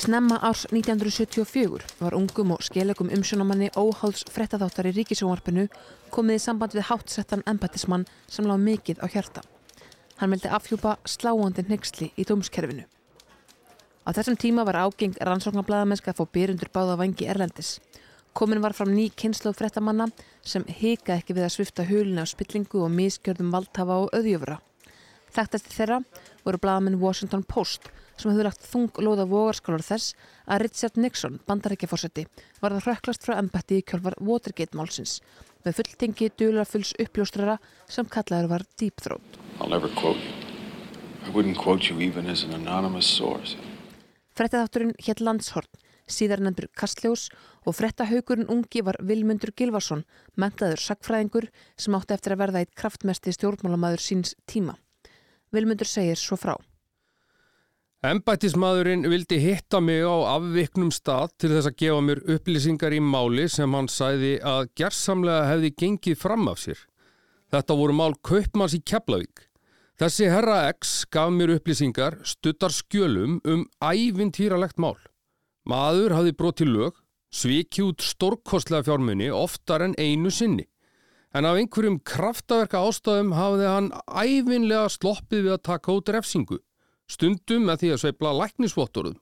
Snemma árs 1974 var ungum og skelegum umsjónamanni óháðs frettaþáttar í ríkisjónvarpinu komið í samband við hátsettan embættismann sem lág mikið á hjarta. Hann vildi afhjúpa sláandi nexli í dómskerfinu. Á þessum tíma var ágeng rannsóknarblæðamennska að fá byrjundur báða vangi Erlendis. Komin var fram ný kynslu frettamanna sem hika ekki við að svifta hulina á spillingu og miskjörðum valdhafa og auðjöfura. Þekktasti þeirra voru blæðamenn Washington Post sem hefur lagt þung lóða vogarskálar þess að Richard Nixon, bandarækjaforsetti, var það hrökklast frá ennbætti í kjálfar Watergate málsins með fulltingi dúlar fulls uppljóstrara sem kallaður var Deep Throat. Frettahátturinn hétt Landshorn, síðar nefndur Kastljós og frettahaugurinn ungi var Vilmundur Gilvarsson, mentaður sagfræðingur sem átti eftir að verða eitt kraftmesti stjórnmálamæður síns tíma. Vilmundur segir svo frá. Embættismadurinn vildi hitta mig á afviknum stað til þess að gefa mér upplýsingar í máli sem hann sæði að gerðsamlega hefði gengið fram af sér. Þetta voru mál Kaupmanns í Keflavík. Þessi herra X gaf mér upplýsingar stuttar skjölum um ævintýralegt mál. Maður hafði brotið lög, svikið út stórkostlega fjármunni oftar en einu sinni. En af einhverjum kraftaverka ástæðum hafði hann ævinlega sloppið við að taka út refsingu stundum með því að sveipla læknisvottoruðum.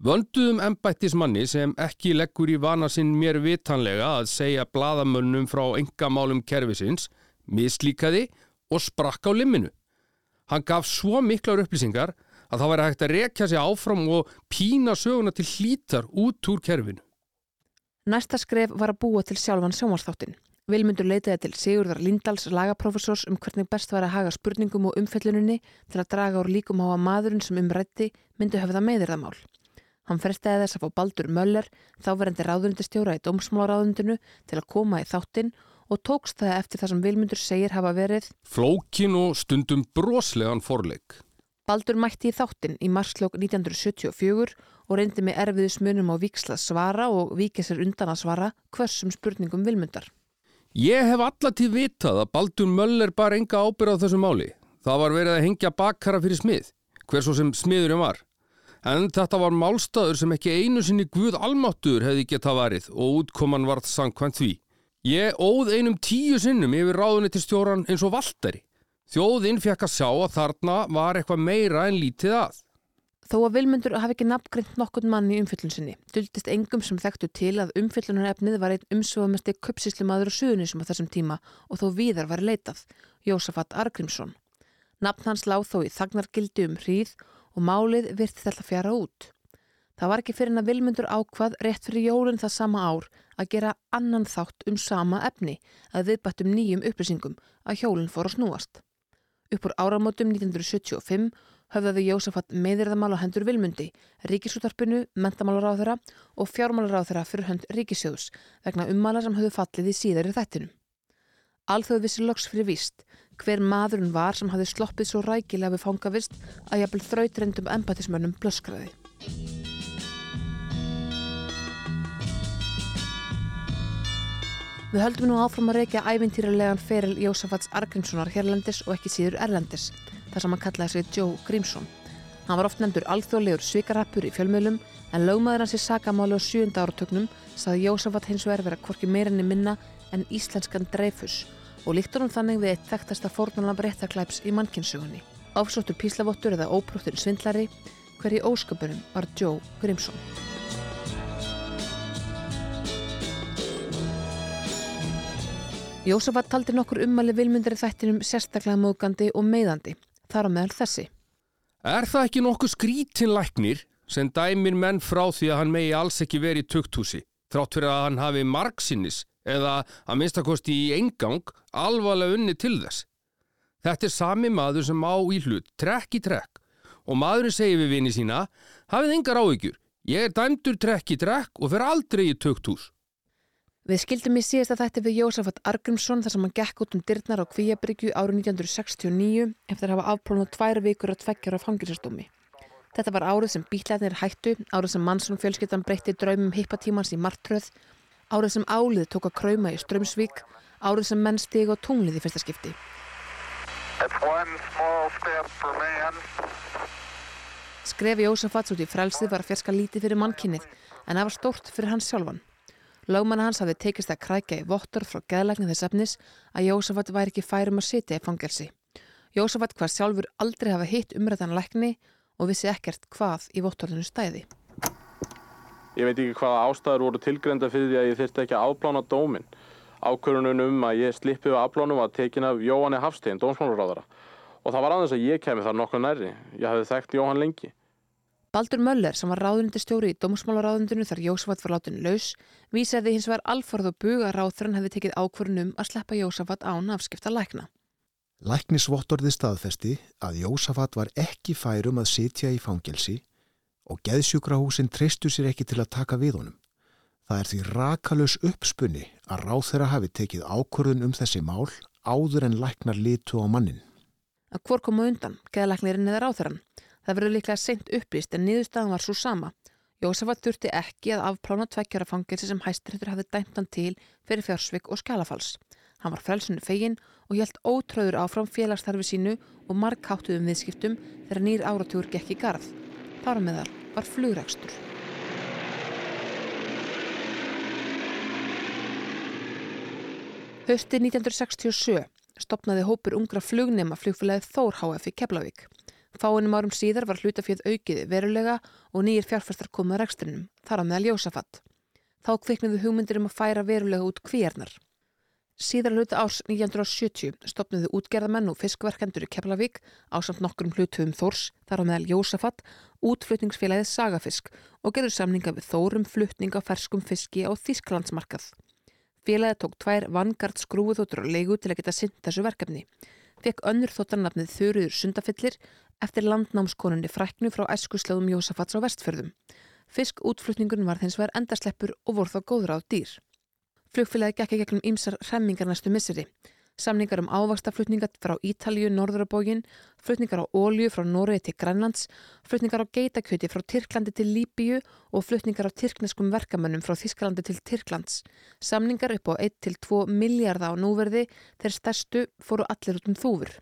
Vönduðum embættismanni sem ekki leggur í vana sinn mér vitanlega að segja bladamönnum frá engamálum kervisins, mislíkaði og sprakk á limminu. Hann gaf svo miklar upplýsingar að það væri hægt að rekja sig áfram og pína söguna til hlítar út úr kerfinu. Næsta skref var að búa til sjálfan sjónvarsþáttinn. Vilmundur leitaði til Sigurðar Lindals lagaprofessors um hvernig best var að haga spurningum og umfelluninni til að draga úr líkum á að maðurinn sem umrætti myndi höfða meðirðamál. Hann frestaði þess að fá Baldur Möller, þáverandi ráðundistjóra í dómsmálaráðundinu, til að koma í þáttinn og tókst það eftir það sem Vilmundur segir hafa verið Flókin og stundum broslegan forleik. Baldur mætti í þáttinn í marslokk 1974 og reyndi með erfiðu smunum á viksla svara og vikið sér undan að svara hversum spurningum Vilmundar. Ég hef allatíð vitað að Baldur Möller bar enga ábyrð á þessu máli. Það var verið að hengja bakkara fyrir smið, hverso sem smiðurinn var. En þetta var málstaður sem ekki einu sinni Guð almáttur hefði geta varið og útkoman varð sangkvæmt því. Ég óð einum tíu sinnum yfir ráðunitistjóran eins og valdari. Þjóðinn fekk að sjá að þarna var eitthvað meira en lítið að. Þó að Vilmundur hafi ekki nafngrind nokkurn mann í umfyllunsinni, duldist engum sem þekktu til að umfyllunarefnið var einn umsöfumesti köpsíslimaður og suðunisum á þessum tíma og þó víðar var leitað, Jósafat Argrímsson. Nafn hans láð þó í þagnargildi um hríð og málið virti þetta fjara út. Það var ekki fyrir en að Vilmundur ákvað rétt fyrir jólun það sama ár að gera annan þátt um sama efni að viðbættum nýjum upplýsingum að hjólun fór að snúast. Uppur áramótum 1975 höfðaði Jósafat meðirðamál á hendur Vilmundi, ríkisútarpinu, mentamálaráðara og fjármálaráðara fyrir hönd ríkisjóðs vegna ummala sem höfðu fallið í síðari þættinum. Alþjóðu vissi loks fyrir víst hver maðurinn var sem hafði sloppið svo rækilega við fangavist að jafnvel þrautrendum empatismönnum blöskraði. Við höldum nú áfram að reykja ævintýralegan feril Jósafats Argrímssonar hérlendis og ekki síður erlendis þar sem hann kallaði sig Joe Grímsson. Hann var oft nefndur alþjóðlegur svikarappur í fjölmiðlum en lögmaður hans í sagamáli á sjönda áratögnum saði Jósafat hins vegar vera hvorki meirinni minna en íslenskan dreifus og líktur hann þannig við eitt þekktasta fórnalna breyttaklæps í mannkynnsögunni. Áfsóttur píslavottur eða óprúttur svindlari hverji ósköpunum var Joe Grímsson. Jósafat taldi nokkur ummali vilmyndari þættinum sérstaklega móðgandi og meiðandi þar á meðal þessi. Er það ekki nokkuð skrítin læknir sem dæmir menn frá því að hann megi alls ekki verið í tukthúsi, þrátt fyrir að hann hafi margsinnis eða að minnstakosti í engang alvarlega unni til þess? Þetta er sami maður sem á í hlut, trekk í trekk, og maðurinn segir við vini sína, hafið engar áhyggjur, ég er dæmdur trekk í trekk og fer aldrei í tukthús. Við skildum í síðasta þætti við Jósafat Argrímsson þar sem hann gekk út um dyrnar á Kvíabryggju árið 1969 eftir að hafa afplónað tvær vikur og tveggjar á fangilsastómi. Þetta var árið sem bílæðinir hættu, árið sem Mansson fjölskyttan breytti draumum hippatímans í martröð, árið sem álið tók að krauma í Strömsvík, árið sem menn stigi á tunglið í fyrsta skipti. Skrefi Jósafats út í frelsið var fjerska lítið fyrir mannkinnið en það var stórt fyrir hans sjálfan. Lögmanna hans hafði tekist að krækja í vottor frá geðlækni þess efnis að Jósafat væri ekki færum að sitja í fangelsi. Jósafat hvað sjálfur aldrei hafa hitt umræðan lækni og vissi ekkert hvað í vottorðinu stæði. Ég veit ekki hvaða ástæður voru tilgrenda fyrir því að ég þurfti ekki að afplána dóminn. Ákvörunum um að ég slippi við afplánum var tekin af Jóhanni Hafstein, dómsmálaráðara. Og það var aðeins að ég kemi þar nokkuð nærri. Ég hafði þekkt Jóhann lengi. Baldur Möller sem var ráðundi stjóri í dómsmálaráðundinu þar Jósafat var látin laus vísaði hins vegar alfarð og buga ráþrann hefði tekið ákvörnum að sleppa Jósafat án afskipta lækna. Læknisvottorði staðfesti að Jósafat var ekki færum að sitja í fangelsi og geðsjúkrahúsin treystu sér ekki til að taka við honum. Það er því rakalus uppspunni að ráð þeirra hafi tekið ákvörðun um þessi mál áður en læknar litu á mannin. Að hvor koma undan, geðalæknirinn eða ráþrann? Það verður líklega seint upplýst en niðurstaðan var svo sama. Jósafat þurfti ekki að afplána tveggjara fangelsi sem hæstiréttur hafði dæmt hann til fyrir fjársvik og skjálafals. Hann var frelsinu fegin og hjælt ótröður áfram félagsstarfi sínu og markháttuðum viðskiptum þegar nýr áratúr gekk í garð. Þára meðal var flugrækstur. Hösti 1967 stopnaði hópur ungra flugnema flugfélagið Þór HF í Keflavík. Fáinum árum síðar var hlutafjöð aukiði verulega og nýjir fjárfæstar komað reksturinnum, þar á meðal Jósafat. Þá kviknuðu hugmyndir um að færa verulega út kvíarnar. Síðar hluta árs 1970 stopnuðu útgerðamenn og fiskverkendur í Keflavík á samt nokkrum hlutum Þórs, þar á meðal Jósafat, útflutningsfélagið Sagafisk og gerur samninga við Þórum flutning á ferskum fiski á Þísklandsmarkað. Félagið tók tvær vangard skrúðóttur og leigu til að geta synd þessu verkefni. Fekk önnur þóttarnafnið Þurriður Sundafillir eftir landnámskonunni fræknu frá æskuslöðum Jósafats á vestfjörðum. Fisk útflutningun var þins vegar endasleppur og voru þá góður á dýr. Flugfélagi gekk í gegnum ímsar hremmingar næstu misseri. Samningar um ávastaflutningar frá Ítalju, Norðurabógin, flutningar á ólju frá Noregi til Grænlands, flutningar á geitakjöti frá Tyrklandi til Líbíu og flutningar á tyrkneskum verkamönnum frá Þísklandi til Tyrklands. Samningar upp á 1-2 miljardar á núverði þegar stærstu fóru allir út um þúfur.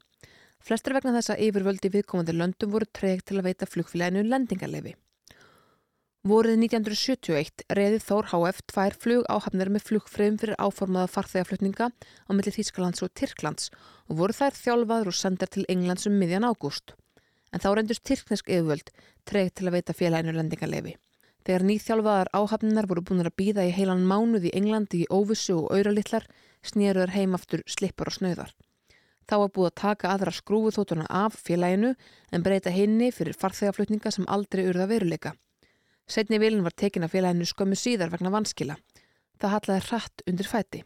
Flestir vegna þess að yfirvöldi viðkomandi löndum voru tregt til að veita flugfélaginu lendingarlefi. Vorið 1971 reði Þór HF tvær flug áhafnir með flugfröðum fyrir áformaða farþegaflutninga á milli Þýskalands og Tyrklands og voru þær þjálfaður og sendar til Englands um miðjan ágúst. En þá reyndust Tyrknesk yfirvöld tregt til að veita félaginu lendingarlefi. Þegar nýþjálfaðar áhafninar voru búin að býða í heilan mánuð í Englandi í óvissu og auralitlar snýruður heimaftur slippar og snöðar. Þá var búið að taka aðra skrúfuþótuna af félaginu en breyta hinni fyrir farþegaflutninga sem aldrei urða veruleika. Setni vilin var tekin af félaginu skömmu síðar vegna vanskila. Það hallaði hratt undir fæti.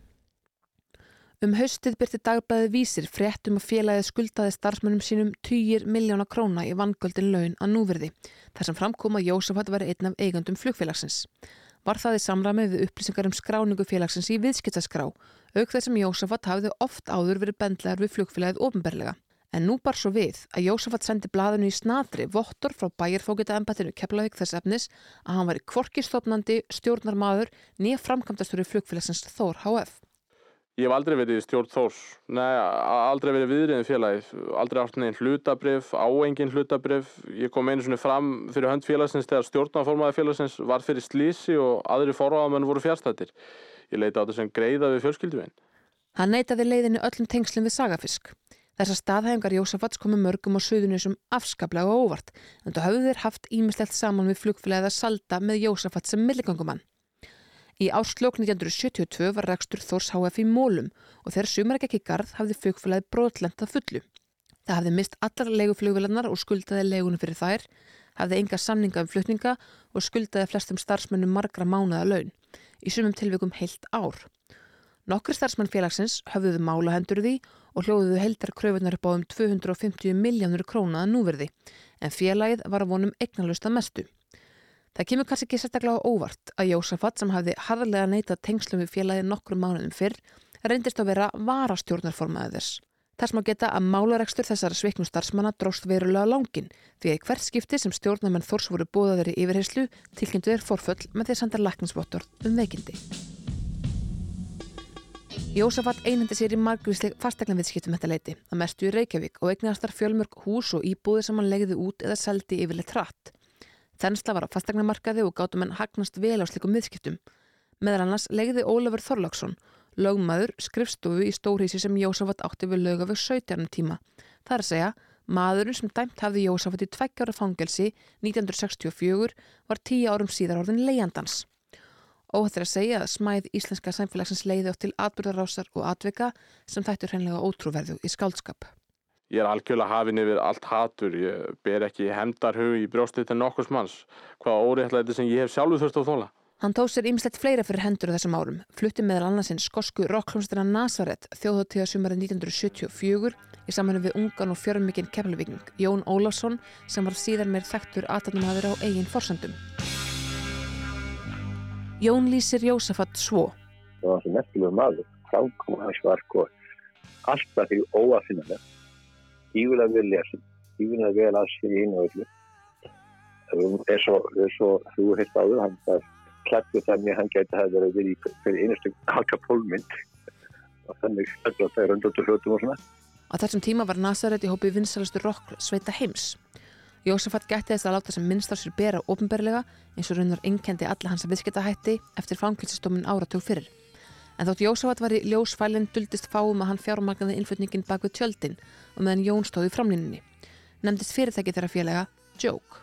Um haustið byrti dagbæði vísir fréttum að félagið skuldaði starfsmönnum sínum 10 miljóna króna í vangöldin laun að núverði, þar sem framkom að Jósafat var einn af eigandum flugfélagsins. Var það í samræmi við upplýsingar um skráningu félagsins í viðskiptaskrá, auk þess sem Jósafat hafði oft áður verið bendlegar við flugfélagið ofinberlega. En nú bar svo við að Jósafat sendi blaðinu í snadri vottor frá bæjarfókita embættinu Keflavík þess efnis að hann var í kvorkistofnandi stjórnarmadur nýja framkvæmdastur í flugfélagsins Þór HF. Ég hef aldrei verið í stjórn Þórs, nei, aldrei verið viðriðin félagið, aldrei átt neinn hlutabrif, áengin hlutabrif. Ég kom einu svona fram fyrir hönd félagsins þegar stjórnaformaði félagsins var fyrir slísi og aðri forráðamenn voru fjárstættir. Ég leita á þessum greiða við fjölskylduvinn. Hann neytaði leiðinu öllum tengslum við sagafisk. Þessar staðhæfingar Jósafats komu mörgum á söðunni sem afskaplega og óvart, en þú hafðu þeir haft ímislegt saman við flugfélagið að salda með Jósafats sem milligangumann. Í áslokk 1972 var rekstur Þórs HF í mólum og þegar sumar ekki ekki garð hafði flugfélagið brotlenda fullu. Það hafði mist allar leguflugvélarnar og skuldaði legunum fyrir þær, hafði enga samninga um flutninga og skuldaði flestum starfsmönnum margra mánuða laun, í sumum tilvikum heilt ár. Nokkri starfsmenn félagsins höfðuðu mála hendur því og hljóðuðu heldar kröfunar upp á um 250 miljónur krónaða núverði, en félagið var að vonum eignalust að mestu. Það kemur kannski ekki sérstaklega óvart að Jósafat sem hafði harðlega neyta tengslum við félagið nokkrum mánuðum fyrr reyndist að vera varastjórnarformaðið þess. Þess má geta að málarekstur þessara sviknum starfsmanna dróst verulega langin því að hvert skipti sem stjórnarmenn Þórs voru bóðaðir í yfirheyslu tilkynntu þeir forföll með því að senda lakningsvottor um veikindi. Jósafat einhendi sér í margvísleg fastegnaviðskiptum þetta leiti, að mestu í Reykjavík og eignast þar fjölmörg hús og íbúði sem hann legði út eða seldi yfirleitt hratt. Þensla var á fastegnamarkaði og gáttum hann hagnast vel á slikum viðskiptum. Meðal annars legði Ólafur Þorlagsson, lögmaður, skrifstofu í stórhísi sem Jósafat átti við lögafög 17. tíma. Það er að segja, maðurinn sem dæmt hafði Jósafat í tveggjára fangelsi 1964 var tíu árum síðar orðin leiandans. Óhættir að segja að smæð íslenska samfélagsins leiði átt til atbyrðarásar og atvika sem þættur hreinlega ótrúverðu í skáldskap. Ég er algjörlega hafinn yfir allt hatur, ég ber ekki hendarhug í brjóstið til nokkurs manns, hvaða óréttlæti sem ég hef sjálfu þurft á þóla. Hann tóð sér ýmislegt fleira fyrir hendur þessum árum, flutti meðal annarsinn skosku rocklumstina Nazaret þjóðhóttíðasumari 1974 í samhennu við ungan og fjörmikinn keflavíking Jón Ólafsson sem var síðan meir þekktur aðtæknum aður á eigin forsendum. Jón lýsir Jósafat svo. Það var svo merkilega maður. Var sko alltaf því óafinnalega. Ívulega vel lesin. Ívulega vel fyrir hinn og öllu. Svo, svo þú heilt áður, hann það klættu þannig að hann gæti að vera verið fyrir einustu kalka pólmynd og þannig að það er undandu hlutum og svona. Á þessum tíma var Nazaret í hópi vinsalastu rock sveita heims. Jósafat gætti þess að láta sem minnst á sér bera ofinberlega eins og raunar innkendi alla hans að viðskiptahætti eftir fangilsistómin áratug fyrir. En þótt Jósafat var í ljósfælinn duldist fáum að hann fjármagnaði innflutningin bak við tjöldin og meðan Jón stóði í framlýninni. Nemndist fyrirtæki þeirra félaga Joke.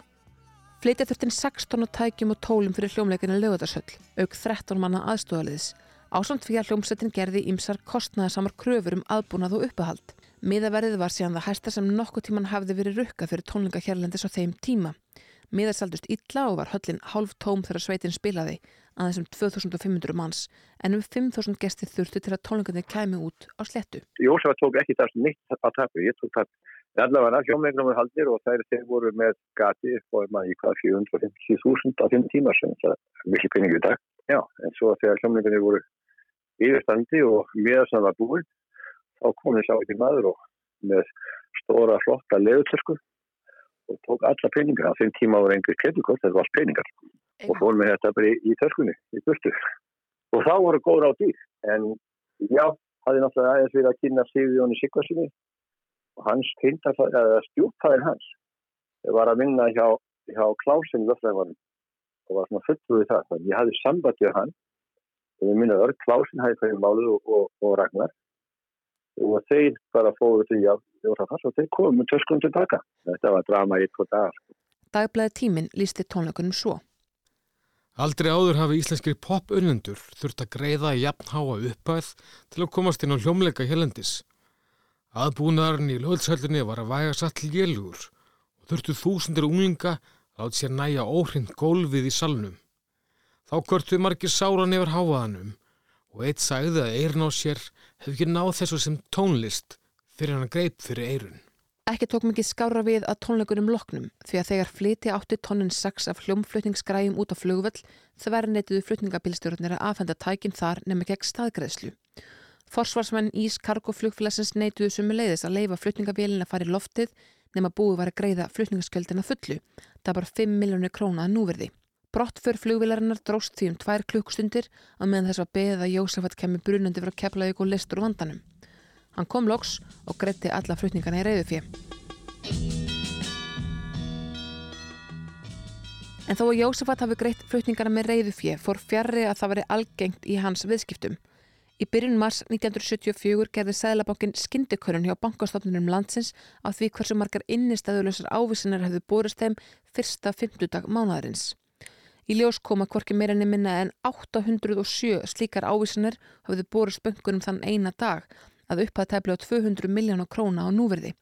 Fleitja þurftin 16 tækjum og tólum fyrir hljómleikinu lögutarsöll, auk 13 manna aðstúðaliðis. Ásamt fyrir að hljómsettin gerði ímsar kostnaðarsamar kröfur um aðbúnað og uppehald. Miðaverðið var síðan það hæsta sem nokkuð tíman hafði verið rukka fyrir tónleika hérlendis á þeim tíma. Miðar saldust illa og var höllin hálf tóm þegar sveitin spilaði, aðeins um 2500 manns, en um 5000 gesti þurftu til að tónleikarnir kæmi út á slettu. Jósef tók ekki það nýtt að tapja, ég tók það allavega hljómleiknum er haldir og þær þeir voru með gati og maður í hvað 450.000 á þeim tíma sem það er mikil peningu í dag. Já, en svo þegar hljómleikarnir voru yfirstandi og miðarsan var búin þá kom þess að ekki maður og með stóra flotta leðutösku og tók alla peningar. Á þeim tíma voru einhver kredikort, þetta var peningar. Og fór með þetta bara í, í töskunni, í burtu. Og þá voru góður á dýr, en já, hafði náttúrulega aðeins verið að kynna Sigurjóni Sigvarsinni og hans stjúpfæðin hans var að vinna hjá, hjá Klásin Löfðræðvarum og var svona fulltrúið það. Þannig ég hafði sambandið hann. Og ég minnaði öll Klásin hæði hverju málu og, og, og Ragnar og þeir bara fóðu því að og þeir komu töskunum tilbaka. Þetta var drama í tvo dagar. Sko. Dagblæði tíminn lísti tónleikunum svo. Aldrei áður hafi íslenskir pop-unnendur þurft að greiða í jafnháa uppæð til að komast inn á hljómleika helendis. Aðbúnaðarinn í löðshöllinni var að væga satt til jélugur og þurftu þúsundir unglinga láti sér næja óhrind gólfið í salnum. Þá körtuð margir sáran yfir háaðanum og eitt sagði að eirn á sér hefði ekki náð þessu sem tónlist fyrir hann greip fyrir eirun. Ekki tók mikið skára við að tónleikunum loknum því að þegar flyti átti tónin 6 af hljómflutningsgræjum út á flugvöll þverneituðu flutningabílstjórnir að afhenda tækin þar nema gegn staðgreðslu. Forsvarsmenn Ís Kargo flugfélagsins neituðu sumu leiðis að leifa flutningabílin að fara í loftið nema búið var að greiða flutningaskjöldina fullu. Það var 5 miljónir krónað núverði. Brottför flugvilarinnar dróst því um tvær klukkstundir að meðan þess að beða að Jósafat kemur brunandi frá Keflavík og listur úr vandanum. Hann kom loks og greitti alla flutningarna í reyðu En þó að Jósafat hafi greitt flutningarna með reyðu fór fjarrri að það veri algengt í hans viðskiptum. Í byrjun mars 1974 gerði Sæðlabankin skyndikörun hjá bankastofnunum landsins á því hversu margar innistæðuleysar ávísinar hefðu búrist þeim fyrsta fymtudag mánadarins. Í ljós koma hvorki meira enn minna en 807 slíkar ávísanir hafðu borist böngunum þann eina dag að upphað tæfla á 200 miljónu króna á núverði.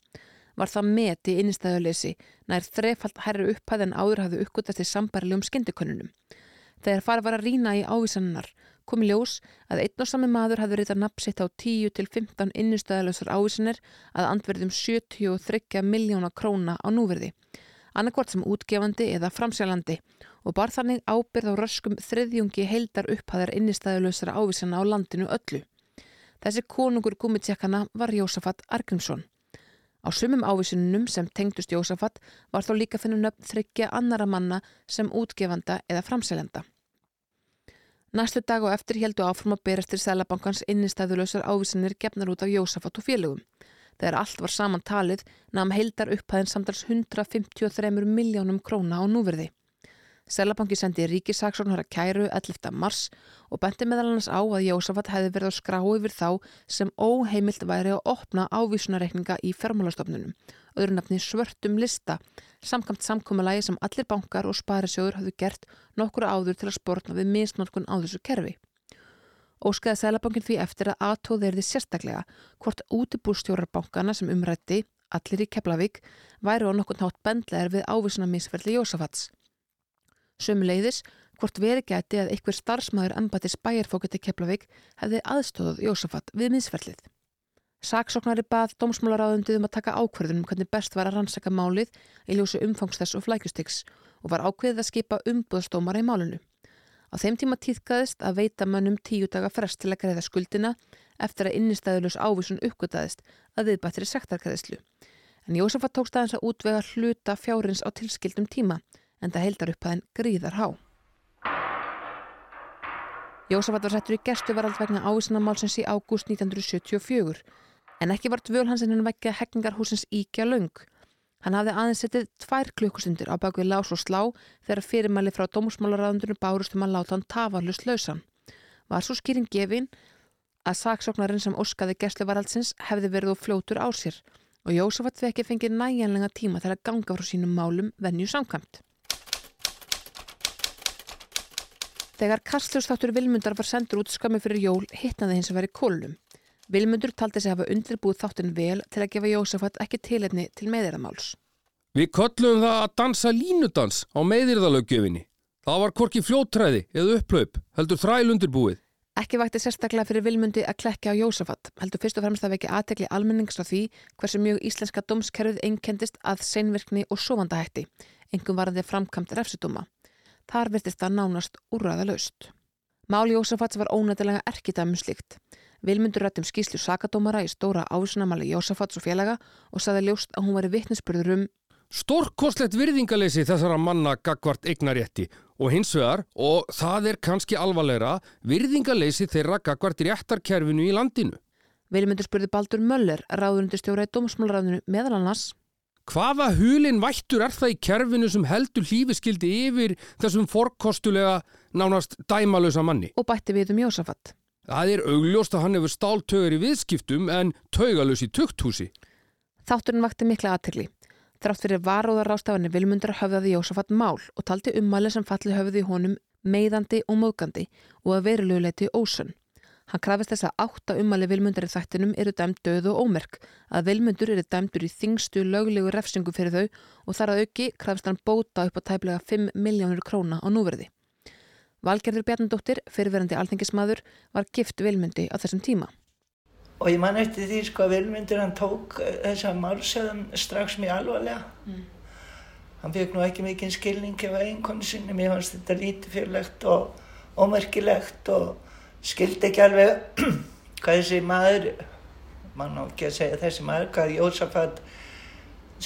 Var það met í innistæðuleysi nær þrefald herri upphað en áður hafðu uppgötast í sambarilegum skindikönnunum. Þegar farið var að rína í ávísannar kom í ljós að einn og sami maður hafði reytað napsitt á 10-15 innistæðuleysar ávísanir að andverðum 73 miljóna króna á núverði annarkvort sem útgefandi eða framsjálandi og bar þannig ábyrð á röskum þriðjungi heildar upphæðar innistæðuleysara ávísana á landinu öllu. Þessi konungur gúmitsjakana var Jósafat Argrímsson. Á sumum ávísunum sem tengdust Jósafat var þó líka finnum nöfn þryggja annara manna sem útgefanda eða framsælenda. Næstu dag og eftir heldu áfram að berast til Sælabankans innistæðulösar ávísanir gefnar út af Jósafat og félögum. Þegar allt var saman talið namn heildar upphæðin samtals 153 miljónum króna á núverði. Sælabanki sendi ríkisaksónhara kæru 11. mars og benti meðal annars á að Jósafat hefði verið að skrá yfir þá sem óheimilt væri að opna ávísunareikninga í fermálastofnunum, öðru nafni svörtum lista, samkamt samkómalagi sem allir bankar og sparisjóður hafðu gert nokkura áður til að spórna við misnótkun á þessu kerfi. Óskaði Sælabankin því eftir að aðtóð þeirði sérstaklega hvort útibúrstjórarbankana sem umrætti, allir í Keflavík, væri á nokkun hátt bendlegar við ávísunamisferðli Jósafats. Sumuleiðis, hvort veri gæti að einhver starfsmæður embatis bæjarfókiti Keflavík hefði aðstóðuð Jósafat við miðsferlið. Saksóknari bað dómsmálaráðundið um að taka ákverðunum hvernig best var að rannsaka málið í ljósi umfangsþess og flækjustiks og var ákveðið að skipa umbúðstómara í málunu. Á þeim tíma týðkaðist að veita mönnum tíu daga frest til að greiða skuldina eftir að innistæðulegs ávísun uppgötaðist að viðbættri sektarkæðislu. En Jósafat tókst aðeins að útvega hluta fjárins á tilskildum tíma en það heldar upp aðein gríðar há. Jósafat var settur í gerstuvarald vegna ávísanamálsins í ágúst 1974 en ekki var dvöl hans en hann vekja hekkingarhúsins íkja laung. Hann hafði aðeins settið tvær klukkustundir á bakvið lás og slá þegar fyrirmæli frá dómusmálaráðundunum bárust um að láta hann tafarlust lausan. Var svo skýring gefin að saksóknarinn sem óskaði gerstuvaraldsins hefði verið og fljótur á sér og Jósafat því ekki fengið næjanlega tíma til að ganga frá sínum málum venju samkvæmt. Þegar Kastljósþáttur Vilmundar var sendur út skammi fyrir jól hittnaði hins að vera í kólum. Vilmundur taldi sig hafa undirbúið þáttin vel til að gefa Jósafat ekki tilefni til meðiramáls. Við köllum það að dansa línudans á meðirðalögjöfinni. Það var korki fljóttræði eða upplaup, heldur þræl undirbúið. Ekki vakti sérstaklega fyrir Vilmundi að klekja á Jósafat, heldur fyrst og fremst að vekja aðtekli almennings á því hversu mjög íslenska domskerfið einkendist að seinvirkni og sovandahætti, engum varandi framkamt refsutuma. Þar virtist það nánast úrraða laust. Mál Jósafats var ónættilega erkitaðum slíkt. Vilmundur rættum skýslu sakadómara í stóra ásunamali Jósafats og félaga og saði ljóst að hún var í vittnesbyrður um Stórkostlegt virðingaleysi þessara manna gagvart eignarétti og hins vegar, og það er kannski alvarlegra, virðingaleysi þeirra gagvart réttarkerfinu í landinu. Vilmundur spurði Baldur Möller, ráðunundistjóra í dómsmálraðinu meðal annars Hvaða hulin vættur er það í kerfinu sem heldur hlífiskildi yfir þessum forkostulega nánast dæmalösa manni? og bætti við um Jósafat. Það er augljóst að hann hefur stáltögur í viðskiptum en taugalös í tukthúsi. Þátturinn vakti mikla aðtegli. Þrátt fyrir varóðar rástafanir Vilmundur höfðaði Jósafat mál og taldi ummæli sem falli höfði honum meiðandi og móðgandi og að veruleguleiti ósönn. Hann krafist þess að átta ummæli Vilmundar í þættinum eru dæmt döð og ómerk, að Vilmundur eru dæmdur í þingstu löglegu refsingu fyrir þau og þar að auki krafist hann bóta upp á tæplega 5 miljónur króna á núverði. Valgerður Bjarnadóttir, fyrirverandi alþengismadur, var gift Vilmundi á þessum tíma. Og ég man eftir því sko að Vilmundur hann tók eh, þessa málsöðum strax mjög alvarlega. Hann fekk nú ekki mikinn skilning ef eiginkonu sinni, mér fannst þetta lítið fyrrlegt og ómerkilegt og skildi ekki alveg hvað þessi maður, mann á ekki að segja þessi maður, hvað Jósafat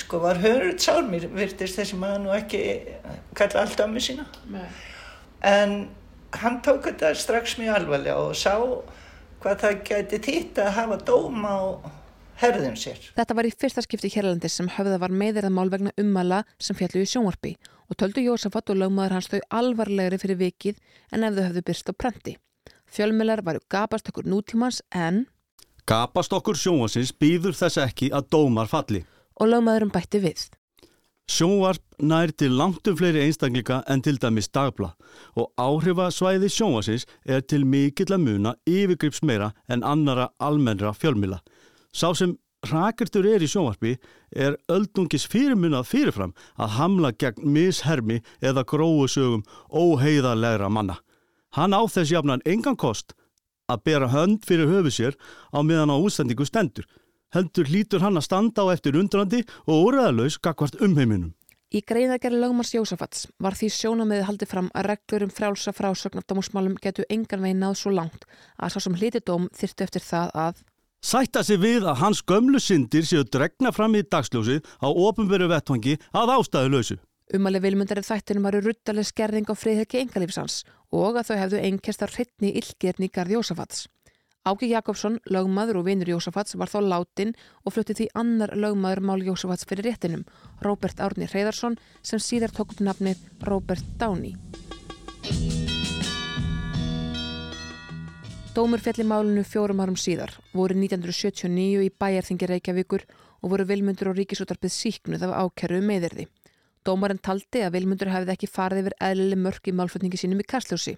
sko var höruð sár, mér virtist þessi maður nú ekki kalla allt á mig sína. En hann tók þetta strax mjög alvarlega og sá hvað það gæti þýtt að hafa dóm á herðum sér. Þetta var í fyrsta skipti hérlandis sem höfða var meðirðamál vegna ummala sem fjallu í sjónvarpi og töldu Jósafat og lögmaður hans þau alvarlegri fyrir vikið en ef þau höfðu byrst á prenti. Fjölmjölar varu gapast okkur nútímans en Gapast okkur sjónvarsins býður þess ekki að dómar falli. og lögmaðurum bætti við. Sjónvarp nær til langtum fleiri einstaklinga en til dæmis dagblad og áhrifasvæði sjónvarsins er til mikill að muna yfirgrips meira en annara almennra fjölmila. Sá sem rakirtur er í sjónvarpi er öldungis fyrirmunað fyrirfram að hamla gegn mishermi eða gróusögum óheiðarlegra manna. Hann á þess jafnan engan kost að bera hönd fyrir höfu sér á meðan á útsendingu stendur. Heldur hlýtur hann að standa á eftir undrandi og úræðalaus gagvart umheiminum. Í greiðagerri lögmars Jósafats var því sjónamiði haldið fram að reglur um frjálsa frásögn af dómsmálum getu engan veginn náð svo langt að sá sem hlítið dóm þyrftu eftir það að Sætta sig við að hans gömlu syndir séu dregna fram í dagsljósið á ofinveru vettvangi að ástæðu lausu. Umali vilmundarið þættinum varu ruttaleg skerðing á friðhekki engalífsans og að þau hefðu einkest að hrytni illgerni garð Jósafats. Áki Jakobsson, lögmaður og vinur Jósafats var þá látin og flutti því annar lögmaður mál Jósafats fyrir réttinum, Róbert Árni Hreyðarsson sem síðar tók upp nafnið Róbert Downey. Dómur fjalli málunu fjórum árum síðar, voru 1979 í bæjarþingi Reykjavíkur og voru vilmundur og ríkisútarpið síknuð af ákerru meðirði. Dómarinn taldi að vilmundur hefði ekki farið yfir eðlileg mörk í málflutningi sínum í Kastljósi.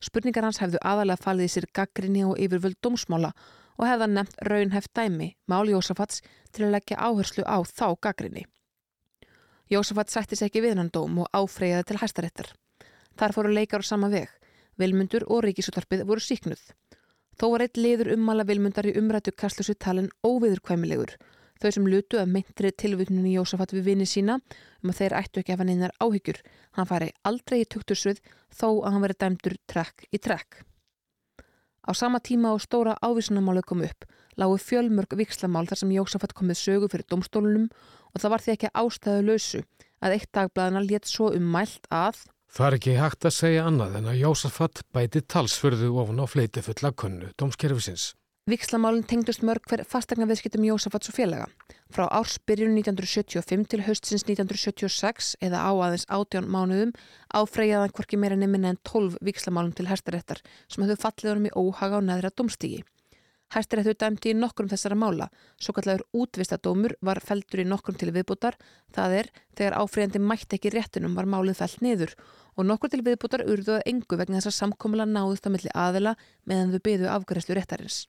Spurningar hans hefðu aðalega falið í sér gaggrinni og yfirvöld dómsmála og hefða nefnt raunheft dæmi, Mál Jósafats, til að leggja áherslu á þá gaggrinni. Jósafats sættis ekki við hann dóm og áfreyjaði til hæstarettar. Þar fóru leikar á sama veg. Vilmundur og ríkisútarpið voru síknuð. Þó var eitt liður ummala vilmundar í umrættu kastlösu talin óviðurkvæmilegur. Þau sem lutu að myndri tilvutnunni Jósafat við vini sína um að þeir ættu ekki að hafa neinar áhyggjur. Hann fari aldrei í tuktursvið þó að hann veri dæmdur trekk í trekk. Á sama tíma og stóra ávísunamálu kom upp lágu fjölmörg vikslamál þar sem Jósafat komið sögu fyrir domstólunum og það var því ekki ástæðu lausu að eitt dagblæðina létt svo um mælt að Það er ekki hægt að segja annað en að Jósafat bæti talsförðu ofan á fleiti fulla kunnu dómskerfisins. Vikslamálinn tengdust mörg hver fastegna viðskiptum Jósafats og félaga. Frá ársbyrjun 1975 til haustins 1976 eða á aðeins átján mánuðum áfreyjaðan hvorki meira nefnina en 12 vikslamálum til herstaréttar sem höfðu fallið honum í óhaga á neðra domstígi. Hæstiréttu dæmdi í nokkrum þessara mála. Svo kallar útvistadómur var feldur í nokkrum til viðbútar. Það er þegar áfríðandi mætti ekki réttunum var málið fælt niður og nokkur til viðbútar urðuða engu vegna þess að samkomla náðust á milli aðila meðan þau byðu réttarins.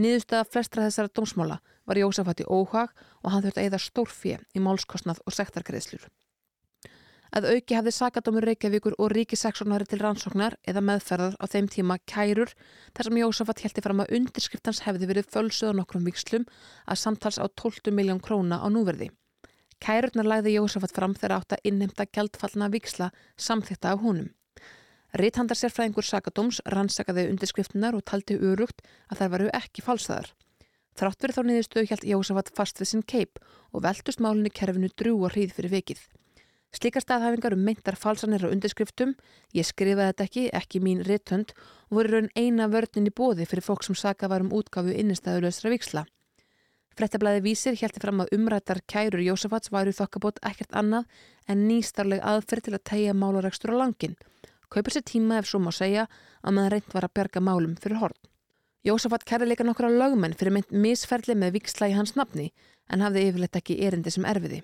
Niðurstaða flestra þessara dómsmála var Jósafat í óhag og hann þurfti að eða stórfið í málskostnað og sektargreðslur að auki hafði Sakadómur Reykjavíkur og ríkiseksónari til rannsóknar eða meðferðar á þeim tíma kærur þar sem Jósafat heldi fram að undirskriftans hefði verið fölsuð á nokkrum vikslum að samtals á 12 miljón króna á núverði. Kærurnar læði Jósafat fram þegar átt að innhemta gældfallna viksla samþitta af húnum. Rithandarsérfræðingur Sakadóms rannsakaði undirskriftnar og taldi urugt að þær varu ekki falsaðar. Þrátt verið þá niðurstöðu hjælt Jósafat fast við sinn keip og veldust málinni kerfinu drú og hríð fyrir vikið. Slikar staðhæfingar um meintar falsanir og undirskriftum, ég skrifaði þetta ekki, ekki mín réttönd og voru raun eina vörnin í bóði fyrir fólk sem saka var um útgafu innistæðulegsra viksla. Frettablaði vísir hjælti fram að umrættar kærur Jósafats varu þokkabót ekkert annað en nýstarleg aðferð til að tegja málaregstur á langin. Kaupir sér tíma ef svo má segja að maður reynd var að bjarga málum fyrir horn. Jósafat kærði leika nokkra lögmenn fyrir mynd misferðli með viksla í hans nafni en hafði yfirleitt ekki erindi sem erfiði.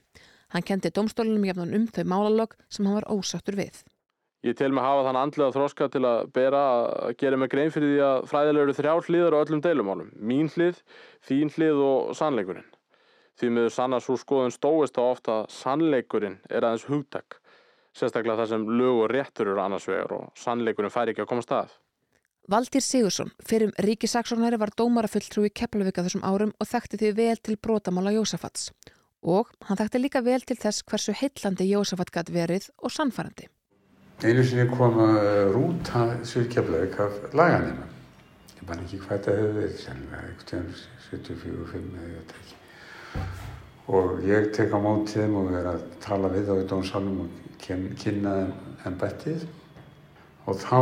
Hann kendi domstólunum jafnan um þau málalög sem hann var ósattur við. Ég tel mig hafa þann andlega þróska til að bera að gera mig grein fyrir því að fræðilega eru þrjá hliðar á öllum deilumálum. Mín hlið, þín hlið og sannleikurinn. Því miður sannar svo skoðun stóist á ofta að sannleikurinn er aðeins hugtak. Sérstaklega það sem lög og réttur eru annars vegar og sannleikurinn fær ekki að koma stað. Valdir Sigursson, fyrir ríkisaksónari var dómarafulltrú í Keflavíka þessum árum og þekkti því vel til brotamála Jósafats og hann þekkti líka vel til þess hversu heitlandi Jósafat gæti verið og sannfærandi. Einu sinni kom að rúta Svíðkjaflaug af laganima. Ég man ekki hvað það hefur verið, sennilega eitthvað 74-75 eða ég veit ekki. Og ég tek á mótið þeim og verið að tala við á í dónsalum og kynna þeim bettið. Og þá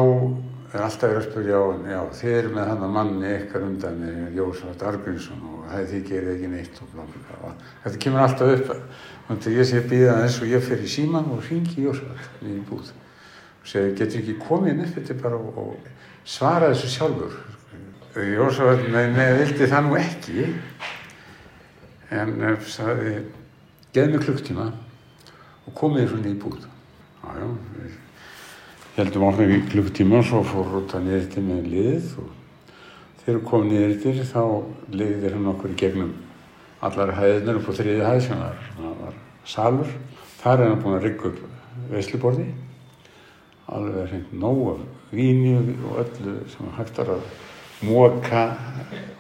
er alltaf verið að spyrja á hann, já þið eru með hann að manni ykkar undan með Jósafat Argrínsson og það þið gerir ekki neitt og blá blá. Þetta kemur alltaf upp, þannig að ég sé býða þess og ég fer í síman og ringi Jósafat í búð og segi getur ekki komið nefn þetta bara og, og svara þessu sjálfur. Nei, nei, vildi það nú ekki en sagði, geð mig klukktíma og komið svona í búð. Jájá, við heldum áfram í klukktíma og svo fór Rúta niður til með liðið og þegar við komum niður til þá liðir hann okkur í gegnum allar hæðinir upp á þriði hæð sem var, var salur. Þar er hann búin að rigga upp veisluborði, alveg hreint nóg af víni og öllu sem hægt var að móka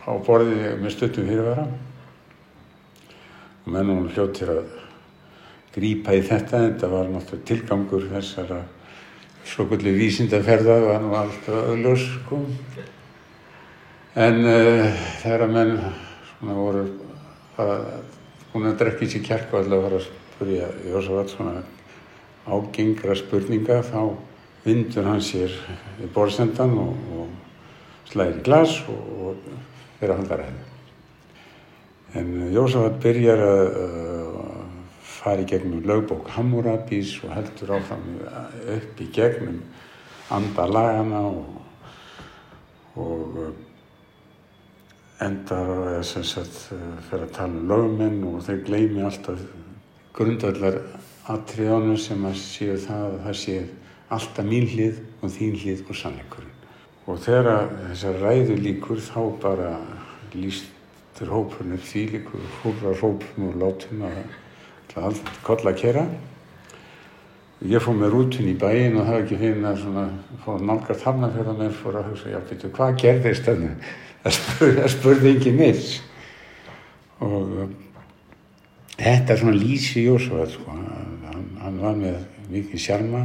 á borði með stuttum fyrirvara. Og mennum hljóttir að grípa í þetta þetta var náttúrulega tilgangur þessara svokvöldu vísindaferða var nú alltaf öðljós sko. En uh, þegar að menn svona voru að, búin að drekki sér kjarku alltaf að fara að spurja Jósafat svona ágengra spurninga þá vindur hann sér í borðsendan og, og slæðir í glas og, og er að halda ræði. En Jósafat byrjar að fara í gegnum lögbók Hammurabís og heldur áfram upp í gegnum andalagana og, og uh, endar að fyrir að tala um lögmenn og þeir gleymi alltaf grundallar atriðanum sem að séu það að það séu alltaf mín hlið og þín hlið og sannleikurinn. Og þegar þessar ræðu líkur þá bara lístur hópurinn upp því líkur húrar hópum og látum að allt kolla að kera. Ég fór með rútun í bæin og það var ekki fyrir að svona, fór nálgast hafnafjörðan og fór að hugsa, já, betur, hvað gerðist þannig? Það spurði, spurði ekki neitt. Og uh, þetta svona lísi Jósvað, sko. Hann, hann var með mikið sjarma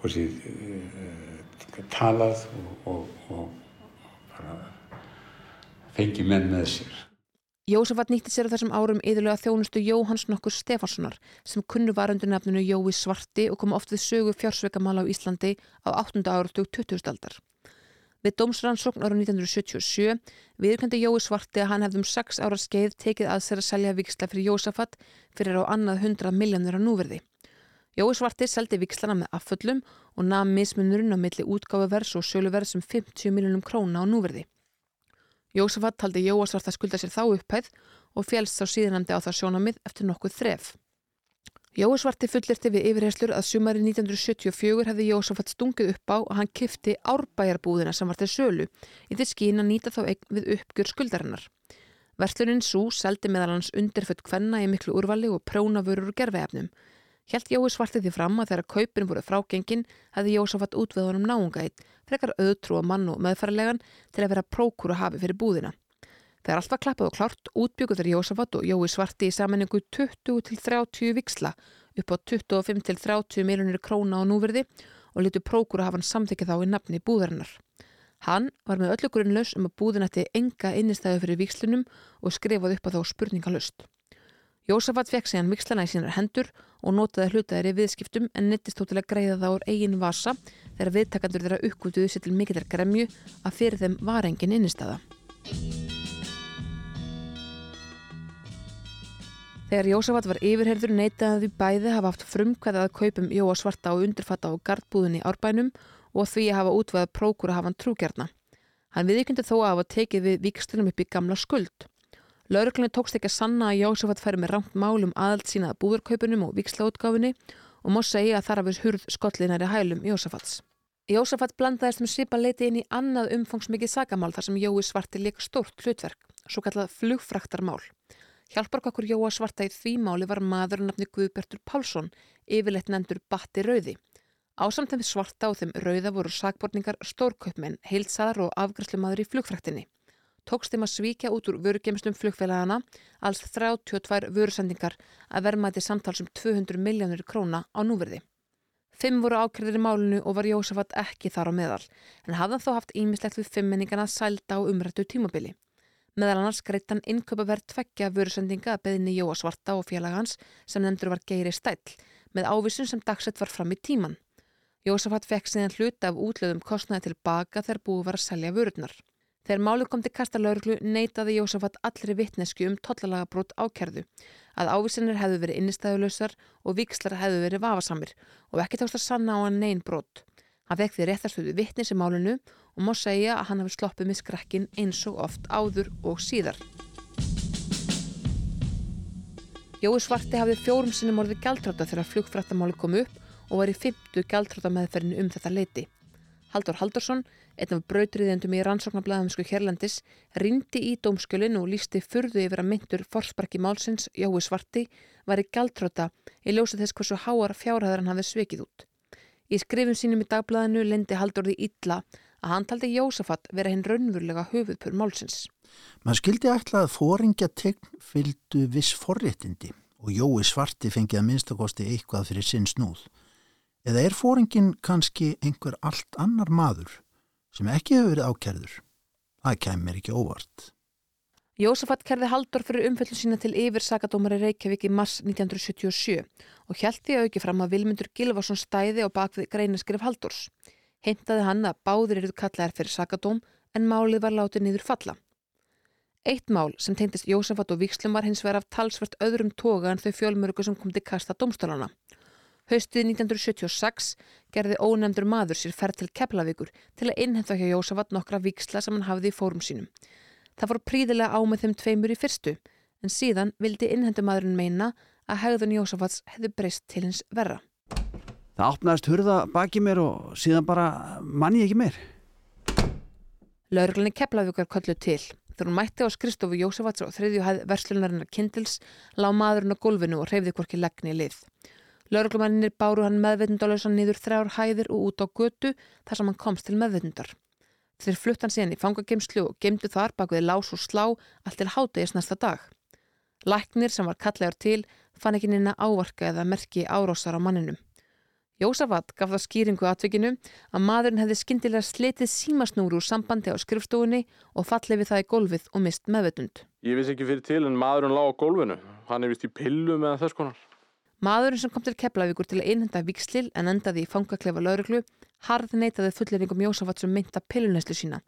og sér uh, talað og, og, og bara fengi menn með sér. Jósafat nýtti sér á þessum árum yðurlega þjónustu Jóhanns nokkur Stefanssonar sem kunnu var undir nafninu Jói Svarti og kom oft við sögu fjársveikamála á Íslandi á 8. áratug 20. aldar. Við dómsrannsókn ára 1977 viðkvæmdi Jói Svarti að hann hefðum 6 ára skeið tekið að sér að selja viksla fyrir Jósafat fyrir á annað 100 miljónir á núverði. Jói Svarti seldi vikslana með afföllum og nafn mismunurinn á milli útgáfuvers og sjöluverð sem 50 miljónum króna á núverði. Jósafat taldi Jóasvart að skulda sér þá upphæð og félst þá síðanandi á það sjónamið eftir nokkuð þref. Jóasvarti fullirti við yfirherslur að sumari 1974 hefði Jósafat stungið upp á að hann kifti árbæjarbúðina sem var til sölu í því skín að nýta þá eign við uppgjör skuldarinnar. Versluninn Sú seldi meðal hans undirfött kvenna í miklu úrvali og prónavörur og gerfiðefnum. Hjælt Jói svarti því fram að þegar kaupin voru frágengin hefði Jósafat útvið honum náungætt, frekar auðtrú og mann og meðfærilegan til að vera prókúru hafi fyrir búðina. Þegar allt var klappað og klárt útbyggur þeir Jósafat og Jói svarti í samanningu 20-30 viksla upp á 25-30 miljonir króna á núverði og litur prókúru hafa hann samþykja þá í nafni búðarinnar. Hann var með öllu grunnlaus um að búðin ætti enga innistæðu fyrir vikslunum og skrifaði upp á þá spurningalust. Jósafat fekk sig hann vikslana í sínar hendur og notaði hlutaðir í viðskiptum en nittist þó til að greiða það úr eigin vasa þegar viðtakandur þeirra uppgútuðu sér til mikillar gremju að fyrir þeim var engin innistæða. Þegar Jósafat var yfirherður neytaði því bæði hafa haft frumkvæðað að kaupum Jóa svarta og undirfatta á gardbúðin í árbænum og því að hafa útvæðað prókur að hafa hann trúgjarna. Hann viðkynnti þó að hafa tekið við vikstunum upp í gamla skuld. Lauruglunni tókst ekki að sanna að Jósafat færi með rangt málum aðalt sínaða búðarkaupunum og vikslaútgáfinni og má segja að þar hafðis hurð skollinari hælum Jósafats. Jósafat blandaðist með svipa leiti inn í annað umfangsmikið sagamál þar sem Jói svarti leik stórt hlutverk, svo kallað flugfraktarmál. Hjálparkokkur Jóa svarta í því máli var maður nafni Guðbertur Pálsson, yfirleitt nendur Batti Rauði. Ásamt þeim svarta og þeim Rauða voru sagborningar stórkaupmenn, heilsaðar og afgræslumadur í flugfraktinni tókst þeim að svíkja út úr vörugemstum flugfélagana alls 32 vörusendingar að vermaði samtalsum 200 miljónur króna á núverði. Fimm voru ákveðir í málunu og var Jósafat ekki þar á meðal, en hafðan þó haft ímislegt við fimmenningana sælda á umrættu tímabili. Meðal annars greitt hann innköpa verð tveggja vörusendinga að beðinni Jóasvarta og félagans sem nefndur var Geiri Stæll, með ávísun sem dagsett var fram í tíman. Jósafat fekk síðan hluta af útlöðum kostnaði tilbaka þegar búið var að selja vörurnar. Þegar málið kom til kastalörglu neytaði Jósafat allri vittnesku um tollalagabrót ákerðu að ávísinir hefðu verið innistæðulösar og vikslar hefðu verið vafasamir og ekki tókst að sanna á hann neyn brót. Hann fekk því réttarstöðu vittnis í málinu og má segja að hann hafi sloppið með skrekkin eins og oft áður og síðar. Jói Svarti hafði fjórum sinni morði gæltráta þegar flugfrættamáli kom upp og var í fymtu gæltráta meðferðinu um þetta leiti. Haldur Haldursson Einn af brautriðendum í rannsóknarblæðumsku Hérlandis rindi í dómskjölinn og lísti furðu yfir að myndur forsparki málsins Jói Svarti var í gæltróta í ljósa þess hversu háar fjárhæðar hann hafði svekið út. Í skrifum sínum í dagblæðinu lendi Haldurði illa að hann taldi Jósafat vera hinn raunvurlega höfuðpur málsins. Man skildi ætla að fóringja tegn fylgdu viss forréttindi og Jói Svarti fengið að minnstakosti eitthvað fyrir sinn snúð. Eða er fóringin kannski einhver allt annar maður sem ekki hefur verið ákjærður. Það kemur ekki óvart. Jósafat kerði Haldur fyrir umfellin sína til yfir sakadómari Reykjavík í mars 1977 og hjælti auki fram að Vilmundur Gilvarsson stæði á bakvið greinaskrif Haldurs. Heimtaði hann að báðir eruð kallaðar fyrir sakadóm en málið var látið niður falla. Eitt mál sem teintist Jósafat og Víkslum var hins vegar af talsvert öðrum toga en þau fjölmörgu sem kom til kasta domstólana. Haustið 1976 gerði ónefndur maður sér ferð til Keflavíkur til að innhenda hjá Jósafat nokkra víksla sem hann hafði í fórum sínum. Það fór príðilega á með þeim tveimur í fyrstu, en síðan vildi innhendumadurinn meina að hegðun Jósafats hefði breyst til hins verra. Það opnaðist hurða baki mér og síðan bara manni ekki meir. Laurglinni Keflavíkar kollu til. Þegar hún mætti á skristofu Jósafats og þriðju hæð verslunarinnar Kindils lág maðurinn á gólfinu og reyfði hvorki leggni í lið. Laurglumannir báru hann meðveitundalösan niður þrjár hæðir og út á götu þar sem hann komst til meðveitundar. Þeir flutt hann síðan í fangagemslu og gemdu þar bak við lás og slá allt til hátegis næsta dag. Læknir sem var kallegar til fann ekki neina ávarka eða merki árósar á manninum. Jósafat gaf það skýringu atvikinu að maðurinn hefði skindilega slitið símasnúru úr sambandi á skrifstofunni og fallið við það í golfið og mist meðvetund. Ég vissi ekki fyrir til en maðurinn lág á golfinu. Hann er vist í pillu með þess konar. Maðurinn sem kom til Keflavíkur til að einhenda vikslil en endaði í fangaklefa lauruglu harð neytaði fullerinkum Jósafat sem mynda pilluneslu sína.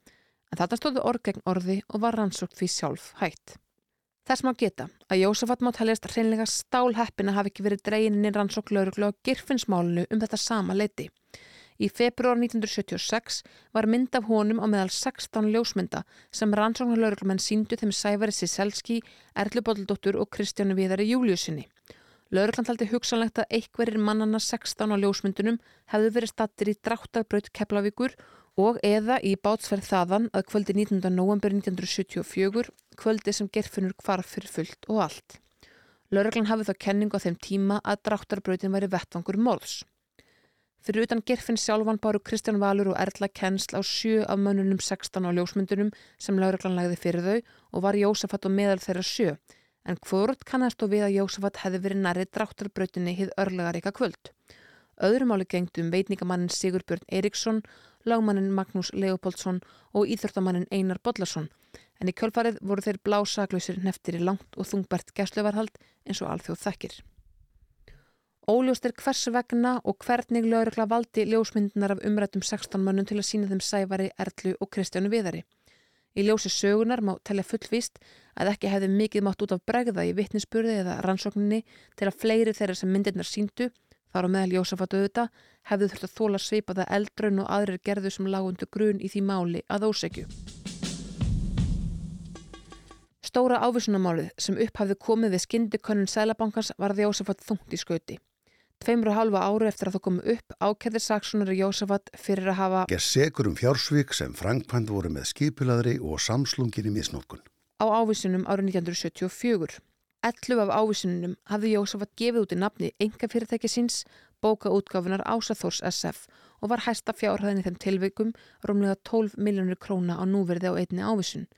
En þetta stóðu orð gegn orði og var rannsókt því sjálf hægt. Þess má geta að Jósafat má taljast hreinlega stálheppin að hafi ekki verið dregininn í rannsók lauruglu á girfinsmálunu um þetta sama leiti. Í februar 1976 var mynd af honum á meðal 16 ljósmynda sem rannsóknarlauruglumenn síndu þeim Sævari Siselski, Erlu Bodldóttur og Kristjánu Viðari Júliusinni. Lauruglan taldi hugsanlegt að einhverjir mannana 16 á ljósmyndunum hefðu verið stattir í dráttarbraut Keflavíkur og eða í bátsferð þaðan að kvöldi 19. november 1974, kvöldi sem gerfinur kvarf fyrir fullt og allt. Lauruglan hafði þá kenningu á þeim tíma að dráttarbrautin væri vettvangur morðs. Fyrir utan gerfin sjálfan báru Kristján Valur og Erla kennsl á sjö af mönnunum 16 á ljósmyndunum sem lauruglan lagði fyrir þau og var Jósafat og meðal þeirra sjö en hvort kannast og við að Jósafat hefði verið nærið dráttarbrautinni hið örlegaríka kvöld. Öðrum áli gengdu um veitningamannin Sigurbjörn Eriksson, lagmannin Magnús Leopoldsson og íþjórtamannin Einar Bodlason, en í kjölfarið voru þeir blásaklausir neftir í langt og þungbært gæsluvarhald eins og alþjóð þekkir. Óljóst er hvers vegna og hvernig laurugla valdi ljósmyndunar af umrættum 16 mönnum til að sína þeim Sævari, Erlu og Kristjánu Viðari. Í ljósi sögunar má telja fullvíst að ekki hefði mikið mátt út af bregða í vittnisspurði eða rannsókninni til að fleiri þeirra sem myndirnar síndu, þar á meðal Jósafat auðvita, hefðu þurft að þóla svipaða eldrun og aðrir gerðu sem lágundu grun í því máli að ósegju. Stóra ávísunamálið sem upphafði komið við skindikönnun Sælabankans varði Jósafat þungt í skauti. Tveimur og halva ári eftir að það komu upp ákæðir saksunari Jósafat fyrir að hafa Gerð segur um fjársvík sem Frankpand voru með skipiladri og samslungin í misnótkun. Á ávísunum árið 1974. 11 af ávísunum hafði Jósafat gefið út í nafni enga fyrirtæki síns, bóka útgáfinar Ásaþórs SF og var hæsta fjárhæðin í þeim tilveikum rúmlega 12 miljónir króna á núverði á einni ávísun.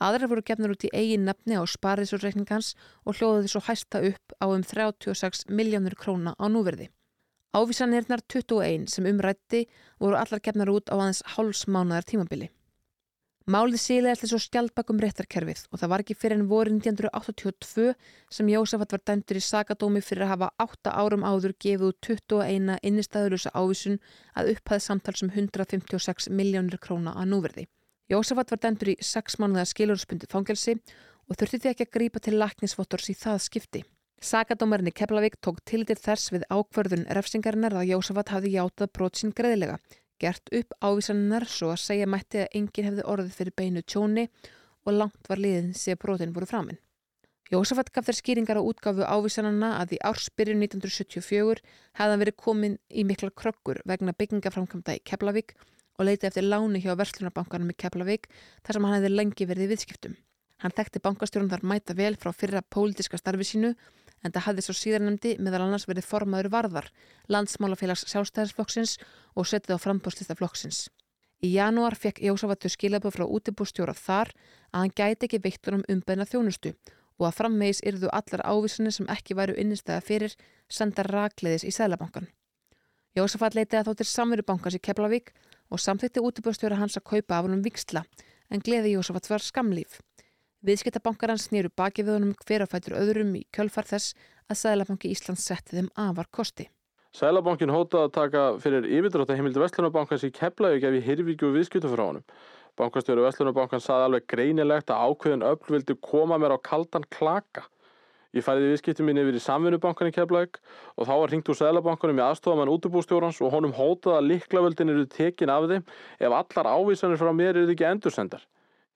Aðrar voru gefnur út í eigin nafni á spariðsúrreikningans og hljóðuði svo hæsta upp á um 36 miljónur króna á núverði. Ávísanirnar 21 sem umrætti voru allar gefnar út á aðeins hálfsmánaðar tímabili. Málið sílega eftir svo skjaldbakum réttarkerfið og það var ekki fyrir enn voru 1982 sem Jósafat var dæmtur í sagadómi fyrir að hafa 8 árum áður gefið út 21 innistæðurlusa ávísun að upphæði samtals um 156 miljónur króna á núverði. Jósafat var dæmdur í sex mánuða skilurspundi fangelsi og þurfti því ekki að grípa til laknisvottors í það skipti. Sakadómarinni Keflavík tók til til þess við ákverðun refsingarinnar að Jósafat hafði játað brot sín greiðilega, gert upp ávísaninnar svo að segja mætti að enginn hefði orðið fyrir beinu tjóni og langt var liðin sé brotin voru framinn. Jósafat gaf þér skýringar á útgafu ávísananna að í ársbyrjun 1974 hefðan verið komin í mikla krökkur vegna byggingaframkvæmda í Keflavík og leiti eftir láni hjá Verslunarbankanum í Keflavík þar sem hann hefði lengi verið í viðskiptum. Hann þekkti bankastjórun þar mæta vel frá fyrra pólitiska starfi sínu en það hafði svo síðanemdi meðal annars verið formaður varðar, landsmálafélags sjálfstæðarsflokksins og setið á frambóðslista flokksins. Í janúar fekk Jósafatu skilaböð frá útibústjóra þar að hann gæti ekki veittur um umbeina þjónustu og að frammegis yrðu allar ávísanir sem ekki væru innistæða fyrir senda rakleiðis í Sælabankan. Jósafat leitiði að þáttir samverubankans í Keflavík og samþýtti útibústjóra hans að kaupa af hann um viksla en gleði Jósafat var skamlíf. Viðskiptabankarans snýru baki við honum hver að fætur öðrum í kjölfar þess að Sæðlabanki Íslands setti þeim afar kosti. Sælabankin hótaði að taka fyrir yfirdrátt að heimildi Vestlunabankans í Keflavík ef í hirvíkju og viðskiptu frá honum. Bankastjóru Vestlunabankans saði alveg greinilegt að ákveðin öll vildi koma mér á kaldan klaka. Ég færiði viðskiptum mín yfir í samfunnubankan í Keflavík og þá var hringt úr Sælabankunum í aðstofamann útubústjórans og honum hótaði að liklavöldin eru tekin af þeim ef allar ávísanir frá mér eru ekki endursendar.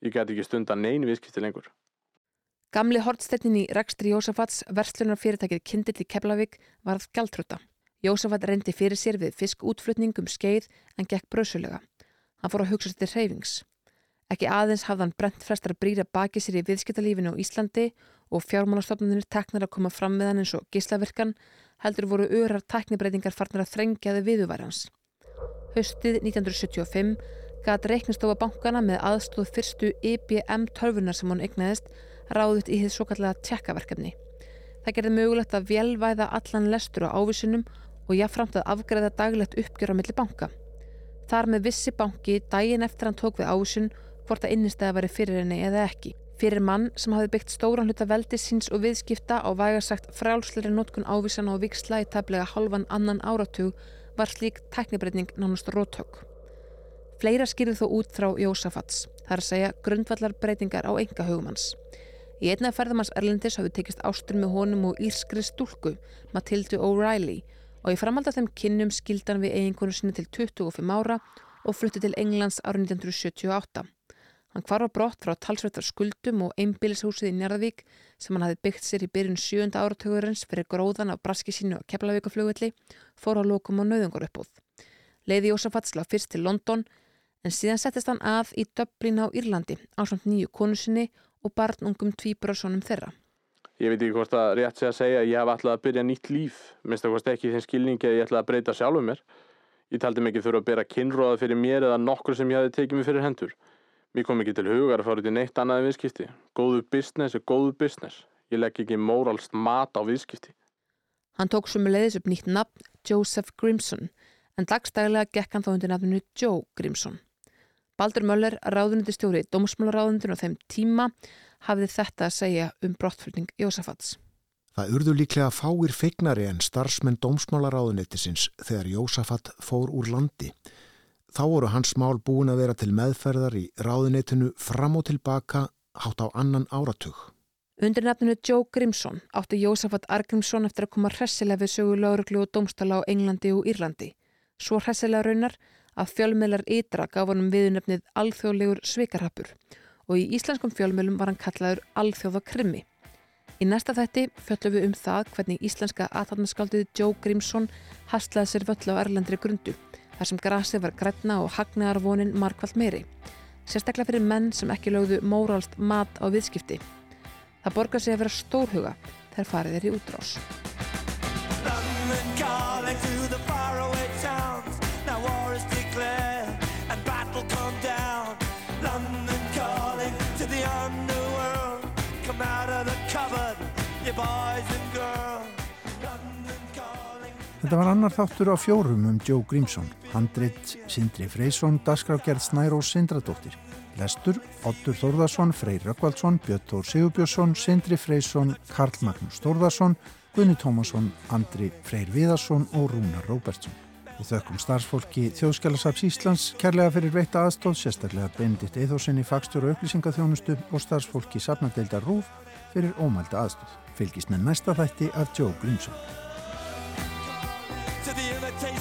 Ég get ekki stunda neyn viðskipti lengur. Gamli hortstættin í Rekstri Jósafats, verslunar fyrirtækið Kindill í Keflavík, varð gjaldrúta. Jósafat reyndi fyrir sér við fiskútflutning um skeið en gekk brösulega. Hann fór að hugsa sér til hreyfings. Ekki aðeins hafði hann brent flestar að brýra baki sér í viðskiptalífinu á Íslandi og fjármálastofnunir teknar að koma fram með hann eins og gislavirkan heldur voru örar tæknibreitingar farnar að þrengjaði viðuværi hans. Höstið 1975 gæti reiknistofa bankana með aðstóð fyrstu IBM tölvunar sem hann egnaðist ráðut í þið svo kallega tjekkaverkefni. Það gerði mögulegt að velvæða allan lestur á ávísunum og jáfnframt að afgreða daglegt uppgjör á milli banka. Þar með vissi banki daginn eftir hann tók við ávísun hvort að innistæða veri fyrir henni eða ekki. Fyrir mann sem hafi byggt stóran hluta veldi síns og viðskipta á vægarsagt frálsleiri notkun ávísan og viksla í tæplega halvan annan áratug var slík tæknibreitning nánast rótök. Fleira skýrði þó út frá Jósafats, þar að segja grundvallar breytingar á enga hugumans. Í einna ferðamanns Erlendis hafði tekist ástur með honum og írskri stúlku, Matildu O'Reilly, og í framhald af þeim kynnum skildan við eiginkonu sinni til 25 ára og flutti til Englands árið 1978. Hann kvar á brott frá talsveitar skuldum og einbílishúsið í Njarðavík sem hann hafi byggt sér í byrjun 7. áratugurins fyrir gróðan af braski sínu og Keflavíkaflugvelli fór á lokum og nöðungar uppóð. Leiði Jósafat slá fyrst til London en síðan settist hann að í Dublin á Írlandi á samt nýju konu sinni og barnungum tvíbrásonum þeirra. Ég veit ekki hvort að rétt sé að segja að ég hef alltaf að byrja nýtt líf, minnst að hvort ekki þinn skilningi að ég ætla að breyta sjálfum mér. Ég taldi mikið þurfa að byrja kynróða fyrir mér eða nokkur sem ég hafi tekið mig fyrir hendur. Mér kom ekki til hugar að fara út í neitt annað en viðskipti. Góðu business er góðu business. Ég legg ekki móralst mat á viðskipti. Hann tók sumulegðis upp nýtt nafn Joseph Grimson en dagstæðilega gekk hann þá undir nafninu Joe Grimson. Baldur Möller, ráðunandi í dómsmálaráðundinu á þeim tíma, hafði þetta að segja um brottflutning Jósafats. Það urðu líklega fáir feignari en starfsmenn dómsmálaráðunettisins þegar Jósafat fór úr landi. Þá voru hans mál búin að vera til meðferðar í ráðunettinu fram og tilbaka hátt á annan áratug. Undir nefninu Joe Grimson átti Jósafat Argrimson eftir að koma hressilega við sögu lauruglu og dómstala á Englandi og Írlandi. Svo hressilega raunar að fjölmiðlar ytra gaf honum viðunöfnið alþjóðlegur svikarhappur og í íslenskum fjölmiðlum var hann kallaður alþjóðakrimmi. Í næsta þætti fjöllum við um það hvernig íslenska aðhaldanskaldið Joe Grimson hastlaði sér völl á erlendri grundu þar sem grasið var grætna og hagnaðarvonin markvallt meiri. Sérstaklega fyrir menn sem ekki lögðu móralst mat á viðskipti. Það borgar sig að vera stórhuga þegar farið er í útrás. Þetta var annar þáttur á fjórum um Joe Grímsson, handrit Sindri Freysson, dasgrágerð Snærós Sindradóttir. Lestur, Ottur Þórðarsson, Freyr Rökkvaldsson, Björn Þór Sigurbjörnsson, Sindri Freysson, Karl Magnús Þórðarsson, Gunni Tómasson, Andri Freyr Viðarsson og Rúnar Róbertsson. Við þökkum starfsfólki Þjóðskjálasaps Íslands, kærlega fyrir veita aðstóð, sérstaklega Benedikt Eithósinni, fagstur og upplýsingaþjónustu og starfsfólki Safnadeildar Rúf fyrir ómælda aðstóð. Fylgist með næsta þætti af Joe Grímsson.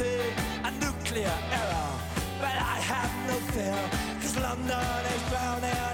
a nuclear error. But I have no fear, cause London is drowning.